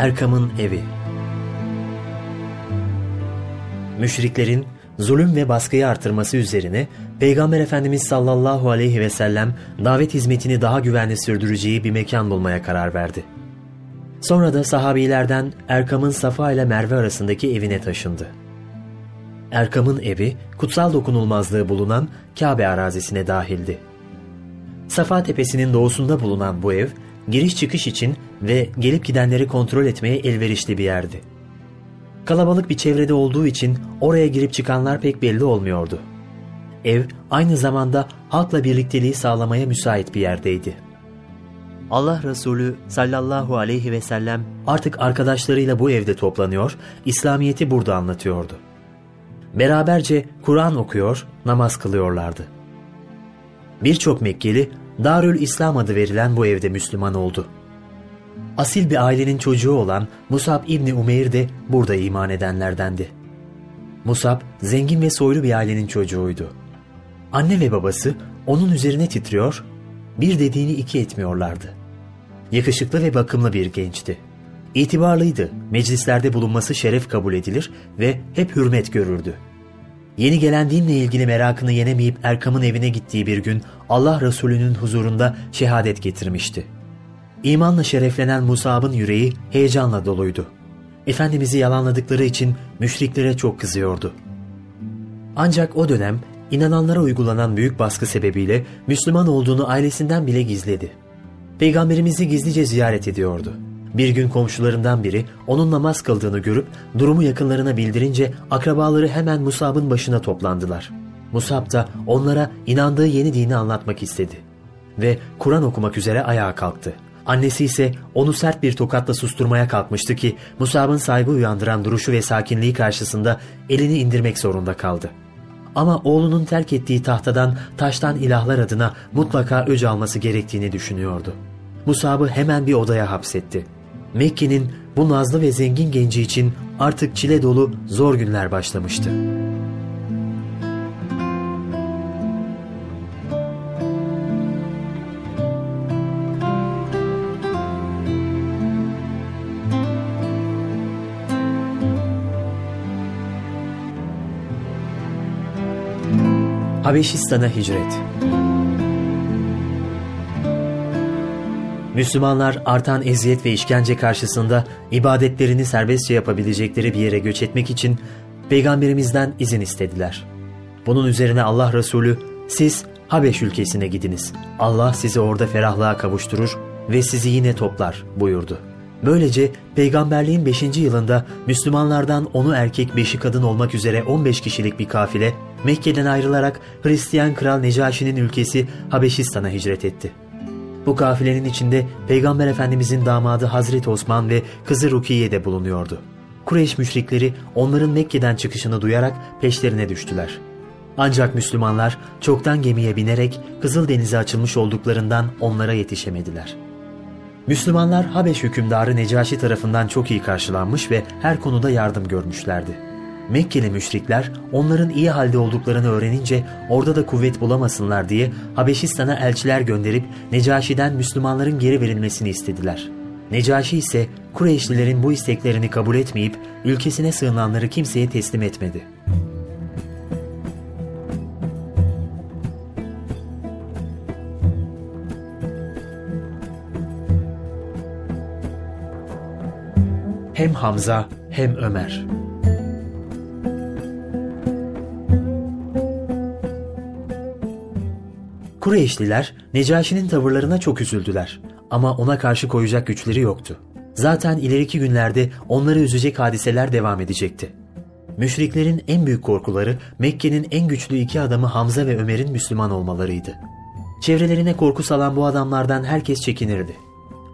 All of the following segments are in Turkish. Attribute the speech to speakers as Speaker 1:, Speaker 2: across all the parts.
Speaker 1: Erkam'ın evi Müşriklerin zulüm ve baskıyı artırması üzerine Peygamber Efendimiz sallallahu aleyhi ve sellem davet hizmetini daha güvenli sürdüreceği bir mekan bulmaya karar verdi. Sonra da sahabilerden Erkam'ın Safa ile Merve arasındaki evine taşındı. Erkam'ın evi kutsal dokunulmazlığı bulunan Kabe arazisine dahildi. Safa tepesinin doğusunda bulunan bu ev giriş çıkış için ve gelip gidenleri kontrol etmeye elverişli bir yerdi. Kalabalık bir çevrede olduğu için oraya girip çıkanlar pek belli olmuyordu. Ev aynı zamanda halkla birlikteliği sağlamaya müsait bir yerdeydi. Allah Resulü sallallahu aleyhi ve sellem artık arkadaşlarıyla bu evde toplanıyor, İslamiyet'i burada anlatıyordu. Beraberce Kur'an okuyor, namaz kılıyorlardı. Birçok Mekkeli Darül İslam adı verilen bu evde Müslüman oldu. Asil bir ailenin çocuğu olan Musab İbni Umeyr de burada iman edenlerdendi. Musab zengin ve soylu bir ailenin çocuğuydu. Anne ve babası onun üzerine titriyor, bir dediğini iki etmiyorlardı. Yakışıklı ve bakımlı bir gençti. İtibarlıydı, meclislerde bulunması şeref kabul edilir ve hep hürmet görürdü. Yeni gelen dinle ilgili merakını yenemeyip Erkam'ın evine gittiği bir gün Allah Resulü'nün huzurunda şehadet getirmişti. İmanla şereflenen Musab'ın yüreği heyecanla doluydu. Efendimiz'i yalanladıkları için müşriklere çok kızıyordu. Ancak o dönem inananlara uygulanan büyük baskı sebebiyle Müslüman olduğunu ailesinden bile gizledi. Peygamberimizi gizlice ziyaret ediyordu. Bir gün komşularından biri onun namaz kıldığını görüp durumu yakınlarına bildirince akrabaları hemen Musab'ın başına toplandılar. Musab da onlara inandığı yeni dini anlatmak istedi. Ve Kur'an okumak üzere ayağa kalktı. Annesi ise onu sert bir tokatla susturmaya kalkmıştı ki Musab'ın saygı uyandıran duruşu ve sakinliği karşısında elini indirmek zorunda kaldı. Ama oğlunun terk ettiği tahtadan taştan ilahlar adına mutlaka öc alması gerektiğini düşünüyordu. Musab'ı hemen bir odaya hapsetti. Mekke'nin bu nazlı ve zengin genci için artık çile dolu zor günler başlamıştı. Habeşistan'a hicret Müslümanlar artan eziyet ve işkence karşısında ibadetlerini serbestçe yapabilecekleri bir yere göç etmek için Peygamberimizden izin istediler. Bunun üzerine Allah Resulü siz Habeş ülkesine gidiniz. Allah sizi orada ferahlığa kavuşturur ve sizi yine toplar buyurdu. Böylece peygamberliğin 5. yılında Müslümanlardan onu erkek 5'i kadın olmak üzere 15 kişilik bir kafile Mekke'den ayrılarak Hristiyan Kral Necaşi'nin ülkesi Habeşistan'a hicret etti. Bu kafilenin içinde Peygamber Efendimizin damadı Hazreti Osman ve kızı Rukiye de bulunuyordu. Kureyş müşrikleri onların Mekke'den çıkışını duyarak peşlerine düştüler. Ancak Müslümanlar çoktan gemiye binerek Kızıldeniz'e açılmış olduklarından onlara yetişemediler. Müslümanlar Habeş hükümdarı Necaşi tarafından çok iyi karşılanmış ve her konuda yardım görmüşlerdi. Mekkeli müşrikler onların iyi halde olduklarını öğrenince orada da kuvvet bulamasınlar diye Habeşistan'a elçiler gönderip Necaşi'den Müslümanların geri verilmesini istediler. Necaşi ise Kureyşlilerin bu isteklerini kabul etmeyip ülkesine sığınanları kimseye teslim etmedi. Hem Hamza hem Ömer Kureyşliler Necaşi'nin tavırlarına çok üzüldüler ama ona karşı koyacak güçleri yoktu. Zaten ileriki günlerde onları üzecek hadiseler devam edecekti. Müşriklerin en büyük korkuları Mekke'nin en güçlü iki adamı Hamza ve Ömer'in Müslüman olmalarıydı. Çevrelerine korku salan bu adamlardan herkes çekinirdi.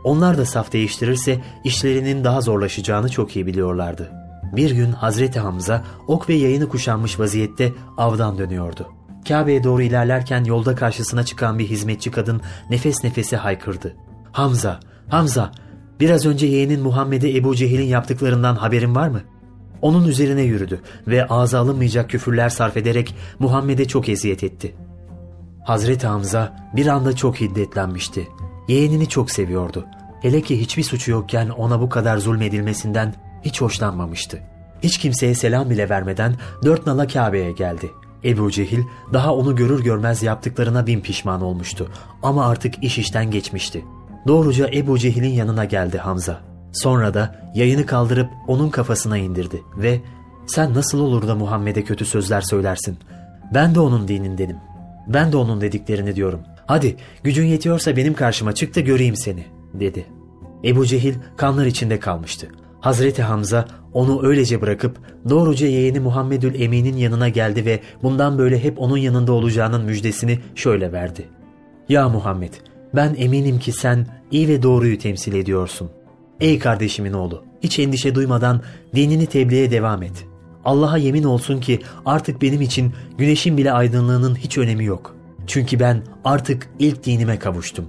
Speaker 1: Onlar da saf değiştirirse işlerinin daha zorlaşacağını çok iyi biliyorlardı. Bir gün Hazreti Hamza ok ve yayını kuşanmış vaziyette avdan dönüyordu. Kabe'ye doğru ilerlerken yolda karşısına çıkan bir hizmetçi kadın nefes nefese haykırdı. Hamza, Hamza, biraz önce yeğenin Muhammed'e Ebu Cehil'in yaptıklarından haberin var mı? Onun üzerine yürüdü ve ağza alınmayacak küfürler sarf ederek Muhammed'e çok eziyet etti. Hazreti Hamza bir anda çok hiddetlenmişti. Yeğenini çok seviyordu. Hele ki hiçbir suçu yokken ona bu kadar zulmedilmesinden hiç hoşlanmamıştı. Hiç kimseye selam bile vermeden dört nala Kabe'ye geldi. Ebu Cehil daha onu görür görmez yaptıklarına bin pişman olmuştu. Ama artık iş işten geçmişti. Doğruca Ebu Cehil'in yanına geldi Hamza. Sonra da yayını kaldırıp onun kafasına indirdi ve ''Sen nasıl olur da Muhammed'e kötü sözler söylersin? Ben de onun dinindenim. Ben de onun dediklerini diyorum. Hadi gücün yetiyorsa benim karşıma çık da göreyim seni.'' dedi. Ebu Cehil kanlar içinde kalmıştı. Hazreti Hamza onu öylece bırakıp doğruca yeğeni Muhammedül Emin'in yanına geldi ve bundan böyle hep onun yanında olacağının müjdesini şöyle verdi. Ya Muhammed ben eminim ki sen iyi ve doğruyu temsil ediyorsun. Ey kardeşimin oğlu hiç endişe duymadan dinini tebliğe devam et. Allah'a yemin olsun ki artık benim için güneşin bile aydınlığının hiç önemi yok. Çünkü ben artık ilk dinime kavuştum.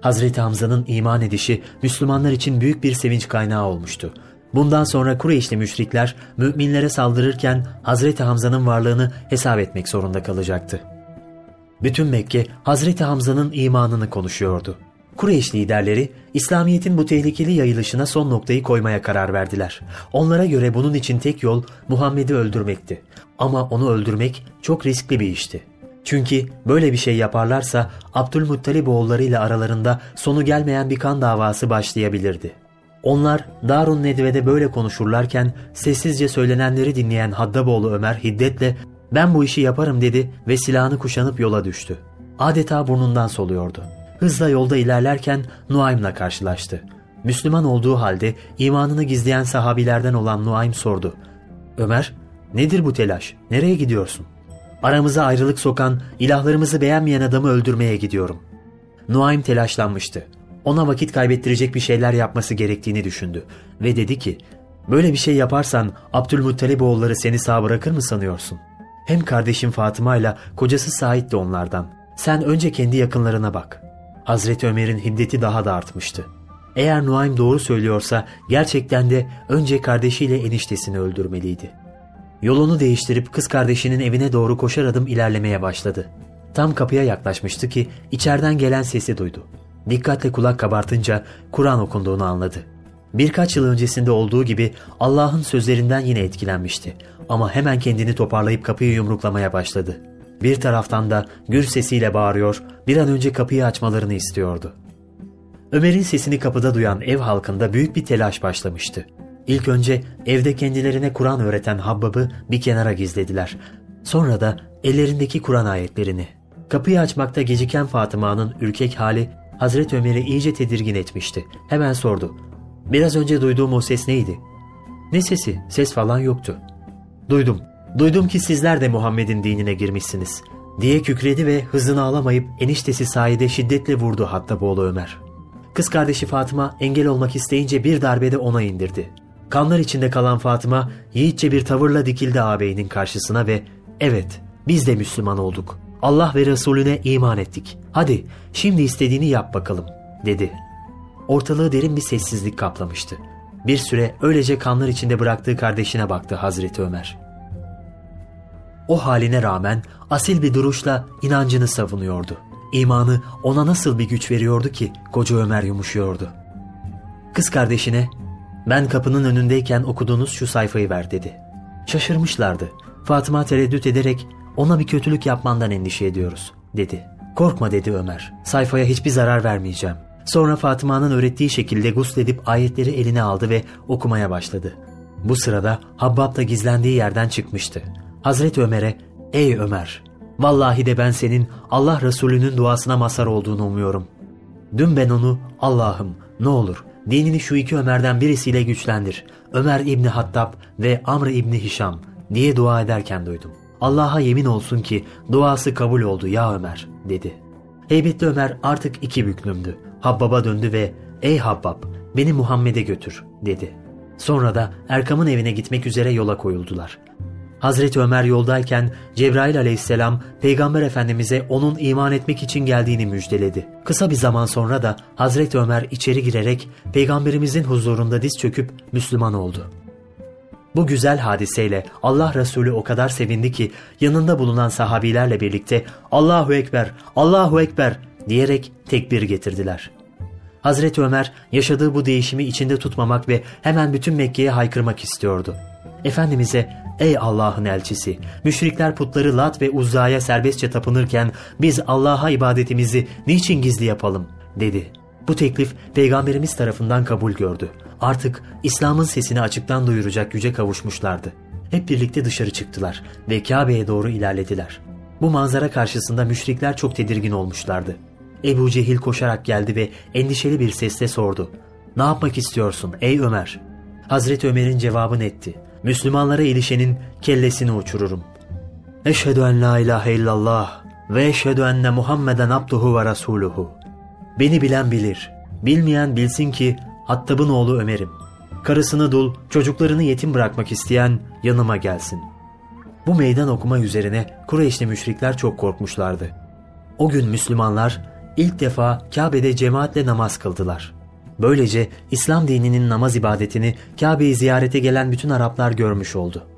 Speaker 1: Hazreti Hamza'nın iman edişi Müslümanlar için büyük bir sevinç kaynağı olmuştu. Bundan sonra Kureyşli müşrikler müminlere saldırırken Hazreti Hamza'nın varlığını hesap etmek zorunda kalacaktı. Bütün Mekke Hazreti Hamza'nın imanını konuşuyordu. Kureyş liderleri İslamiyet'in bu tehlikeli yayılışına son noktayı koymaya karar verdiler. Onlara göre bunun için tek yol Muhammed'i öldürmekti. Ama onu öldürmek çok riskli bir işti. Çünkü böyle bir şey yaparlarsa Abdülmuttalib oğullarıyla aralarında sonu gelmeyen bir kan davası başlayabilirdi. Onlar Darun Nedve'de böyle konuşurlarken sessizce söylenenleri dinleyen Haddaboğlu Ömer hiddetle ben bu işi yaparım dedi ve silahını kuşanıp yola düştü. Adeta burnundan soluyordu. Hızla yolda ilerlerken Nuaym'la karşılaştı. Müslüman olduğu halde imanını gizleyen sahabilerden olan Nuaym sordu. Ömer, nedir bu telaş? Nereye gidiyorsun? Aramıza ayrılık sokan, ilahlarımızı beğenmeyen adamı öldürmeye gidiyorum. Nuaym telaşlanmıştı. Ona vakit kaybettirecek bir şeyler yapması gerektiğini düşündü ve dedi ki, böyle bir şey yaparsan Abdülmuttalib oğulları seni sağ bırakır mı sanıyorsun? Hem kardeşim Fatıma ile kocası Said de onlardan. Sen önce kendi yakınlarına bak. Hazreti Ömer'in hiddeti daha da artmıştı. Eğer Nuaym doğru söylüyorsa gerçekten de önce kardeşiyle eniştesini öldürmeliydi. Yolunu değiştirip kız kardeşinin evine doğru koşar adım ilerlemeye başladı. Tam kapıya yaklaşmıştı ki içeriden gelen sesi duydu. Dikkatle kulak kabartınca Kur'an okunduğunu anladı. Birkaç yıl öncesinde olduğu gibi Allah'ın sözlerinden yine etkilenmişti. Ama hemen kendini toparlayıp kapıyı yumruklamaya başladı. Bir taraftan da gür sesiyle bağırıyor, bir an önce kapıyı açmalarını istiyordu. Ömer'in sesini kapıda duyan ev halkında büyük bir telaş başlamıştı. İlk önce evde kendilerine Kur'an öğreten Habbab'ı bir kenara gizlediler. Sonra da ellerindeki Kur'an ayetlerini. Kapıyı açmakta geciken Fatıma'nın ürkek hali Hazreti Ömer'i iyice tedirgin etmişti. Hemen sordu. Biraz önce duyduğum o ses neydi? Ne sesi? Ses falan yoktu. Duydum. Duydum ki sizler de Muhammed'in dinine girmişsiniz. Diye kükredi ve hızını alamayıp eniştesi Said'e şiddetle vurdu hatta boğulu Ömer. Kız kardeşi Fatıma engel olmak isteyince bir darbede ona indirdi. Kanlar içinde kalan Fatıma yiğitçe bir tavırla dikildi ağabeyinin karşısına ve ''Evet, biz de Müslüman olduk. Allah ve Resulüne iman ettik. Hadi şimdi istediğini yap bakalım.'' dedi. Ortalığı derin bir sessizlik kaplamıştı. Bir süre öylece kanlar içinde bıraktığı kardeşine baktı Hazreti Ömer. O haline rağmen asil bir duruşla inancını savunuyordu. İmanı ona nasıl bir güç veriyordu ki koca Ömer yumuşuyordu. Kız kardeşine ben kapının önündeyken okuduğunuz şu sayfayı ver dedi. Şaşırmışlardı. Fatıma tereddüt ederek ona bir kötülük yapmandan endişe ediyoruz dedi. Korkma dedi Ömer. Sayfaya hiçbir zarar vermeyeceğim. Sonra Fatıma'nın öğrettiği şekilde gusledip ayetleri eline aldı ve okumaya başladı. Bu sırada Habbab da gizlendiği yerden çıkmıştı. Hazreti Ömer'e ''Ey Ömer, vallahi de ben senin Allah Resulü'nün duasına mazhar olduğunu umuyorum. Dün ben onu Allah'ım ne olur dinini şu iki Ömer'den birisiyle güçlendir. Ömer İbni Hattab ve Amr İbni Hişam diye dua ederken duydum. Allah'a yemin olsun ki duası kabul oldu ya Ömer dedi. Heybetli Ömer artık iki büklümdü. Habbab'a döndü ve ey Habbab beni Muhammed'e götür dedi. Sonra da Erkam'ın evine gitmek üzere yola koyuldular. Hazreti Ömer yoldayken Cebrail aleyhisselam Peygamber Efendimiz'e onun iman etmek için geldiğini müjdeledi. Kısa bir zaman sonra da Hazreti Ömer içeri girerek Peygamberimizin huzurunda diz çöküp Müslüman oldu. Bu güzel hadiseyle Allah Resulü o kadar sevindi ki yanında bulunan sahabilerle birlikte Allahu Ekber, Allahu Ekber diyerek tekbir getirdiler. Hazreti Ömer yaşadığı bu değişimi içinde tutmamak ve hemen bütün Mekke'ye haykırmak istiyordu. Efendimiz'e ''Ey Allah'ın elçisi, müşrikler putları Lat ve Uzza'ya serbestçe tapınırken biz Allah'a ibadetimizi niçin gizli yapalım?'' dedi. Bu teklif Peygamberimiz tarafından kabul gördü. Artık İslam'ın sesini açıktan duyuracak güce kavuşmuşlardı. Hep birlikte dışarı çıktılar ve Kabe'ye doğru ilerlediler. Bu manzara karşısında müşrikler çok tedirgin olmuşlardı. Ebu Cehil koşarak geldi ve endişeli bir sesle sordu. Ne yapmak istiyorsun ey Ömer? Hazreti Ömer'in cevabını etti. Müslümanlara ilişenin kellesini uçururum. Eşhedü en la ilahe illallah ve eşhedü enne Muhammeden abduhu ve rasuluhu. Beni bilen bilir, bilmeyen bilsin ki Hattab'ın oğlu Ömer'im. Karısını dul, çocuklarını yetim bırakmak isteyen yanıma gelsin. Bu meydan okuma üzerine Kureyşli müşrikler çok korkmuşlardı. O gün Müslümanlar ilk defa Kabe'de cemaatle namaz kıldılar. Böylece İslam dininin namaz ibadetini Kabe'yi ziyarete gelen bütün Araplar görmüş oldu.''